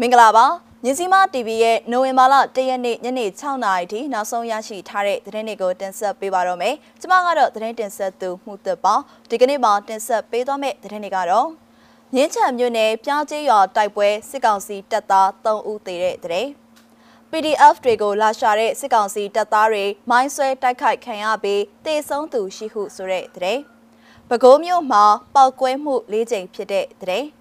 မင်္ဂလာပါမြစီမ TV ရဲ့နိုဝင်ဘာလ၁ရက်နေ့ညနေ6နာရီထိနောက်ဆုံးရရှိထားတဲ့သတင်းတွေကိုတင်ဆက်ပေးပါတော့မယ်။ကျွန်မကတော့သတင်းတင်ဆက်သူမှုသက်ပါဒီကနေ့မှာတင်ဆက်ပေးသွားမယ့်သတင်းတွေကတော့မြင်းချံမြို့နယ်ပြားကျေးရွာတိုက်ပွဲစစ်ကောင်စီတပ်သား3ဦးသေတဲ့သတင်း PDF တွေကိုလာရှာတဲ့စစ်ကောင်စီတပ်သားတွေမိုင်းဆွဲတိုက်ခိုက်ခံရပြီးတေဆုံးသူရှိဟုဆိုတဲ့သတင်း။ပဲခူးမြို့မှာပောက်ကွဲမှု၄ကြိမ်ဖြစ်တဲ့သတင်း။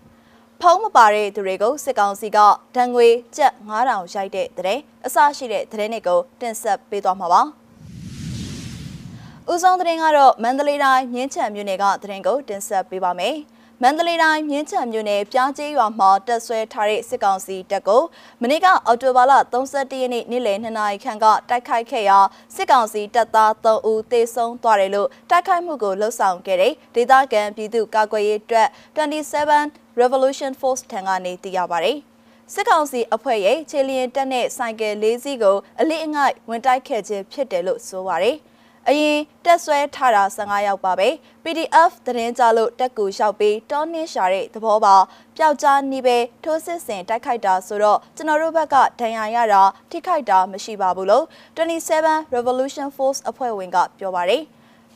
ဖုံးမပါတဲ့သူတွေကိုစစ်ကောင်စီကဒဏ်ငွေကျပ်9000ရိုက်တဲ့တဲ့အစရှိတဲ့သတင်းတွေကိုတင်ဆက်ပေးသွားမှာပါ။ဦးဆုံးသတင်းကတော့မန္တလေးတိုင်းမြင်းချံမြို့နယ်ကသတင်းကိုတင်ဆက်ပေးပါမယ်။ မန္တလေးတိုင်းမြင်းချံမြို့နယ်ပြားကျေးရွာမှာတက်ဆွဲထားတဲ့စစ်ကောင်စီတပ်ကိုမနေ့ကအော်တိုဘာလ31ရက်နေ့နေ့လယ်2နာရီခန့်ကတိုက်ခိုက်ခဲ့ရာစစ်ကောင်စီတပ်သား3ဦးသေဆုံးသွားတယ်လို့တိုက်ခိုက်မှုကိုလှုပ်ဆောင်ခဲ့တဲ့ဒေသခံပြည်သူကာကွယ်ရေးအတွက်27 Revolution Force ထံကနေသိရပါတယ်။စစ်ကောင်စီအဖွဲ့ရဲ့ခြေလျင်တက်တဲ့ဆိုင်ကယ်၄စီးကိုအလေးအငိုက်ဝင်တိုက်ခဲ့ခြင်းဖြစ်တယ်လို့ဆိုပါတယ်။ အရင်တက်ဆွဲထားတာ15ယောက်ပါပဲ PDF သတင်းကြလို့တက်ကူလျှောက်ပြီးတောင်းနှင်းရှာတဲ့သဘောပါပျောက်ကြားနီးပဲထိုးစစ်ဆင်တိုက်ခိုက်တာဆိုတော့ကျွန်တော်တို့ဘက်ကဒဏ်ရာရတာထိခိုက်တာမရှိပါဘူးလို့27 Revolution Force အဖွဲ့ဝင်ကပြောပါတယ်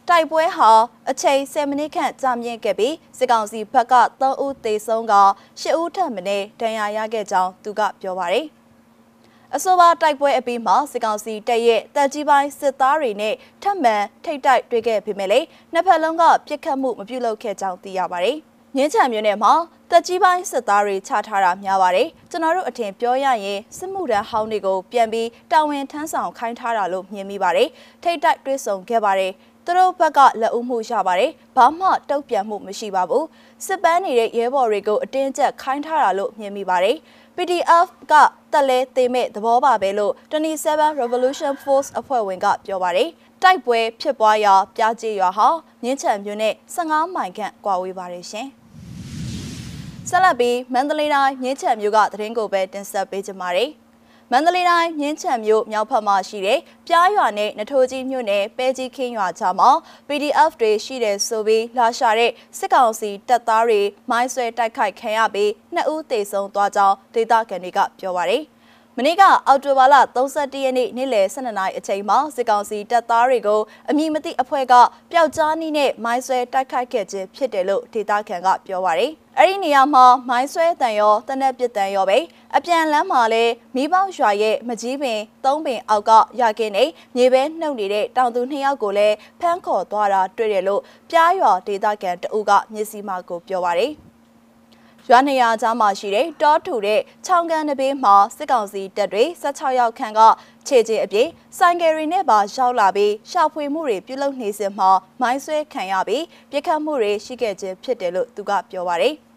တိုက်ပွဲဟာအချိန်10မိနစ်ခန့်ကြာမြင့်ခဲ့ပြီးစစ်ကောင်စီဘက်က3ဦးသေဆုံးက10ဦးထပ်မံဒဏ်ရာရခဲ့ကြောင်းသူကပြောပါတယ်။ အဆိုပါတိုက်ပွဲအပြီးမှာစစ်ကောင်စီတပ်ရဲ့တပ်ကြီးပိုင်းစစ်သားတွေနဲ့ထပ်မံထိတ်တိုက်တွေ့ခဲ့ပေမဲ့လည်းနှစ်ဖက်လုံးကပြစ်ခတ်မှုမပြုလုပ်ခဲ့ကြောင်းသိရပါတယ်။မြင်းချံမြို့နယ်မှာတက်ကြီးပိုင်းစစ်သားတွေချထားတာများပါတယ်ကျွန်တော်တို့အထင်ပြောရရင်စစ်မှုထမ်းဟောင်းတွေကိုပြန်ပြီးတာဝန်ထမ်းဆောင်ခိုင်းထားတာလို့မြင်မိပါတယ်ထိတ်တိုက်တွေးဆုံခဲ့ပါတယ် သူတို့ဘက်ကလက်ဦးမှုရပါတယ်ဘာမှတုတ်ပြန်မှုမရှိပါဘူးစစ်ပန်းနေတဲ့ရဲဘော်တွေကိုအတင်းကျပ်ခိုင်းထားတာလို့မြင်မိပါတယ် PDF ကတက်လဲသေးမဲ့သဘောပါပဲလို့27 Revolution Force အဖွဲ့ဝင်ကပြောပါတယ်တိုက်ပွဲဖြစ်ပွားရာပြားကြီးရွာဟာမြင်းချံမြို့နဲ့15မိုင်ခန့်ကွာဝေးပါတယ်ရှင်ဆက်လက်ပြီးမန္တလေးတိုင်းမြင်းချံမြို့ကသတင်းကိုပဲတင်ဆက်ပေးကြပါမယ် မန္တလေးတိုင်းမြင်းချံမြို့မြောက်ဖက်မှာရှိတဲ့ပြားရွာနဲ့နထိုးကြီးမြို့နယ်ပဲကြီးခင်းရွာကြားမှာ PDF တွေရှိတယ်ဆိုပြီးလာရှာတဲ့စစ်ကောင်စီတပ်သားတွေမိုင်းဆွဲတိုက်ခိုက်ခံရပြီးနှစ်ဦးသေဆုံးသွားကြောင်းဒေသခံတွေကပြောပါတယ်။မနေ့ကအောက်တိုဘာလ31ရက်နေ့နေ့လယ်12နာရီအချိန်မှာစစ်ကောင်စီတပ်သားတွေကိုအမည်မသိအဖွဲ့ကပျောက်ကြားနည်းနဲ့မိုင်းဆွဲတိုက်ခိုက်ခဲ့ခြင်းဖြစ်တယ်လို့ဒေသခံကပြောပါတယ်။ အဲ့ဒီနေရာမှာမိုင်းဆွဲတန်ရောတနက်ပစ်တန်ရောပဲအပြန်လမ်းမှာလဲမိပေါရွာရဲ့မကြီးပင်သုံးပင်အောက်ကရကင်းနေမြေပဲနှုတ်နေတဲ့တောင်သူနှစ်ယောက်ကိုလည်းဖမ်းခေါ်သွားတာတွေ့တယ်လို့ပြားရွာဒေသခံတအုပ်ကမျက်စိမှကိုပြောပါတယ်ရွာနေရာကြားမှာရှိတဲ့တောထူတဲ့ချောင်းကန်တပေးမှာစစ်ကောင်စီတပ်တွေ16ရောက်ခန့်ကခြေချင်းအပြည့်ဆိုင်ကယ်ရီနဲ့ပါရောက်လာပြီးရှာဖွေမှုတွေပြုလုပ်နေစဉ်မှာမိုင်းဆွဲခံရပြီးပြစ်ခတ်မှုတွေရှိခဲ့ခြင်းဖြစ်တယ်လို့သူကပြောပါတယ်။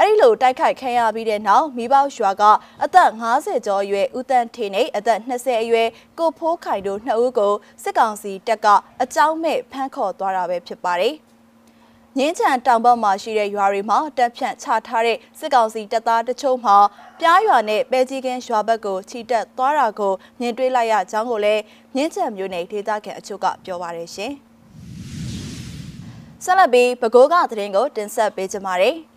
အဲ့ဒီလိုတိုက်ခိုက်ခံရပြီးတဲ့နောက်မိဘရွာကအသက်50ကျော်အရွယ်ဦးတန်းထေနဲ့အသက်20အရွယ်ကိုဖိုးခိုင်တို့နှစ်ဦးကိုစစ်ကောင်စီတပ်ကအကြောင်းမဲ့ဖမ်းခေါ်သွားတာပဲဖြစ်ပါတယ်။ငင်းချံတောင်ဘက်မှာရှိတဲ့ရွာတွေမှာတပ်ဖြန့်ချထားတဲ့စစ်ကောင်စီတပ်သားတချို့မှာပြားရွာနဲ့ပဲကြီးကင်းရွာဘက်ကိုခြိတက်သွားတာကိုမြင်တွေ့လိုက်ရကြောင်းကိုလည်းငင်းချံမျိုးနယ်ဒေသခံအချို့ကပြောပါတယ်ရှင်။ဆက်လက်ပြီးပဲခူးကသတင်းကိုတင်ဆက်ပေးကြပါမယ်။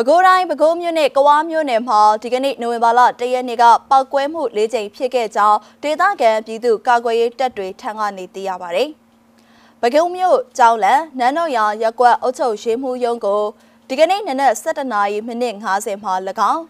ပဲခူးတိုင်းပဲခူးမြို့နယ်ကဝါမြို့နယ်မှာဒီကနေ့နိုဝင်ဘာလ၁ရက်နေ့ကပောက်ကွဲမှု၄ကြိမ်ဖြစ်ခဲ့ကြောင်းဒေသခံပြည်သူကာကွယ်ရေးတပ်တွေထံကနေသိရပါတယ်။ပဲခူးမြို့ကျောင်းလန်နန်းတော်ရရက်ကွက်အုပ်ချုပ်ရေးမှူးရုံးကိုဒီကနေ့နနက်7:50မိနစ်50မှာ၎င်း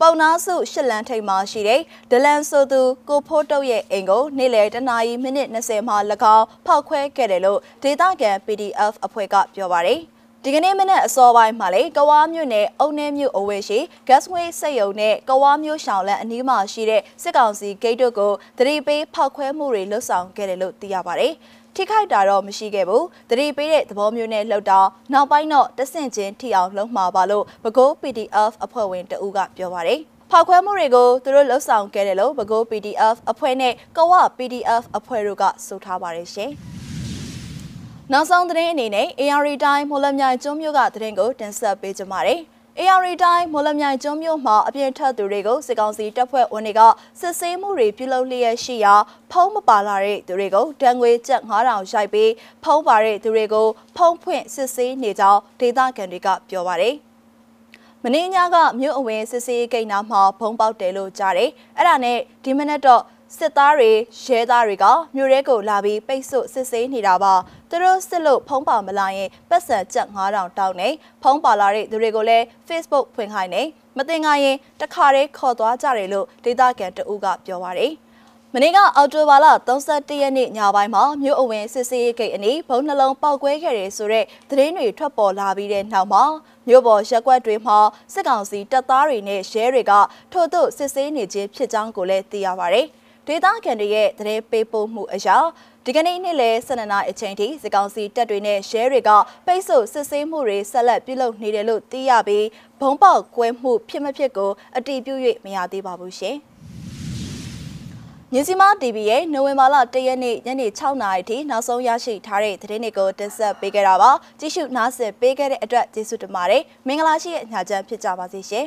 ပုံနာစုရှစ်လန်ထိပ်မှာရှိတဲ့ဒလန်ဆိုသူကိုဖိုးတုတ်ရဲ့အိမ်ကိုနေ့လယ်တနာရီမိနစ်20မှာ၎င်းဖောက်ခွဲခဲ့တယ်လို့ဒေသခံ PDF အဖွဲ့ကပြောပါတယ်။ ဒီကနေ့မနက်အစောပိုင်းမှာလေကဝါမြို့နယ်အုံနှဲမြို့အဝေးရှိ Gasway စက်ရုံနဲ့ကဝါမြို့ရှောင်းလန်အနီးမှာရှိတဲ့စစ်ကောင်စီဂိတ်တို့ကိုတတိပေးဖောက်ခွဲမှုတွေလှုပ်ဆောင်ခဲ့တယ်လို့သိရပါတယ်။ထိခိုက်တာတော့မရှိခဲ့ဘူး။တတိပေးတဲ့သဘောမျိုးနဲ့လှုပ်တော့နောက်ပိုင်းတော့တဆင့်ချင်းထိအောင်လှုံ့မှာပါလို့ဘကိုး PDF အဖွဲ့ဝင်တဦးကပြောပါတယ်။ဖောက်ခွဲမှုတွေကိုသူတို့လှုပ်ဆောင်ခဲ့တယ်လို့ဘကိုး PDF အဖွဲ့နဲ့ကဝ PDF အဖွဲ့တို့ကဆိုထားပါတယ်ရှင်။ နောက်ဆုံးသတင်းအနေနဲ့ AR တိုင်းမော်လမြိုင်ကျွန်းမြို့ကသတင်းကိုတင်ဆက်ပေးကြပါမယ်။ AR တိုင်းမော်လမြိုင်ကျွန်းမြို့မှာအပြင်းထက်သူတွေကိုစစ်ကောင်စီတပ်ဖွဲ့ဝင်တွေကစစ်ဆေးမှုတွေပြုလုပ်လျက်ရှိရာဖုံးမပါလာတဲ့သူတွေကိုတံငွေကျပ်9000ရိုက်ပြီးဖုံးပါတဲ့သူတွေကိုဖုံးဖွင့်စစ်ဆေးနေကြောင်းဒေသခံတွေကပြောပါတယ်။မင်းညကမြို့အဝင်စစ်စေးကိန်းနာမှာဖုံးပေါက်တယ်လို့ကြားတယ်အဲ့ဒါနဲ့ဒီမနက်တော့ စစ်သားတွေရဲသားတွေကမြို့ရဲကိုလာပြီးပိတ်ဆို့စစ်ဆေးနေတာပါသူတို့စစ်လို့ဖုံးပါမလာရင်ပတ်စံကျပ်9000တောင်းနေဖုံးပါလာတဲ့သူတွေကိုလည်း Facebook ဖွင့်ခိုင်းနေမတင်ငါရင်တခါတည်းခေါ်သွားကြတယ်လို့ဒေတာကန်တဦးကပြောပါတယ်မနေ့ကအော်တိုဘာလ31ရက်နေ့ညပိုင်းမှာမြို့အဝင်စစ်စေးဂိတ်အနီးဘုံနှလုံးပောက်ကွဲခဲ့တယ်ဆိုတဲ့သတင်းတွေထွက်ပေါ်လာပြီးတဲ့နောက်မှာမြို့ပေါ်ရက်ကွက်တွေမှာစစ်ကောင်စီတပ်သားတွေနဲ့ရဲတွေကထို့သို့စစ်ဆေးနေခြင်းဖြစ်ကြောင်းကိုလည်းသိရပါတယ်။ ဒေသခံတွေရဲ့သတင်းပေးပို့မှုအရာဒီကနေ့နေ့လယ်12နာရီအချိန်ထိစစ်ကောင်စီတပ်တွေနဲ့ရဲတွေကပိတ်ဆို့စစ်ဆေးမှုတွေဆက်လက်ပြုလုပ်နေတယ်လို့သိရပြီးဘုံပေါက်ကွဲမှုဖြစ်မဖြစ်ကိုအတည်ပြု၍မရသေးပါဘူးရှင်။မြစီမာ TV ရဲ့နိုဝင်ဘာလ၁ရက်နေ့ညနေ6နာရီထိနောက်ဆုံးရရှိထားတဲ့သတင်းတွေကိုတင်ဆက်ပေးခဲ့တာပါကြည့်ရှုနားဆင်ပေးခဲ့တဲ့အတွက်ကျေးဇူးတင်ပါတယ်မင်္ဂလာရှိတဲ့ညချမ်းဖြစ်ကြပါစေရှင်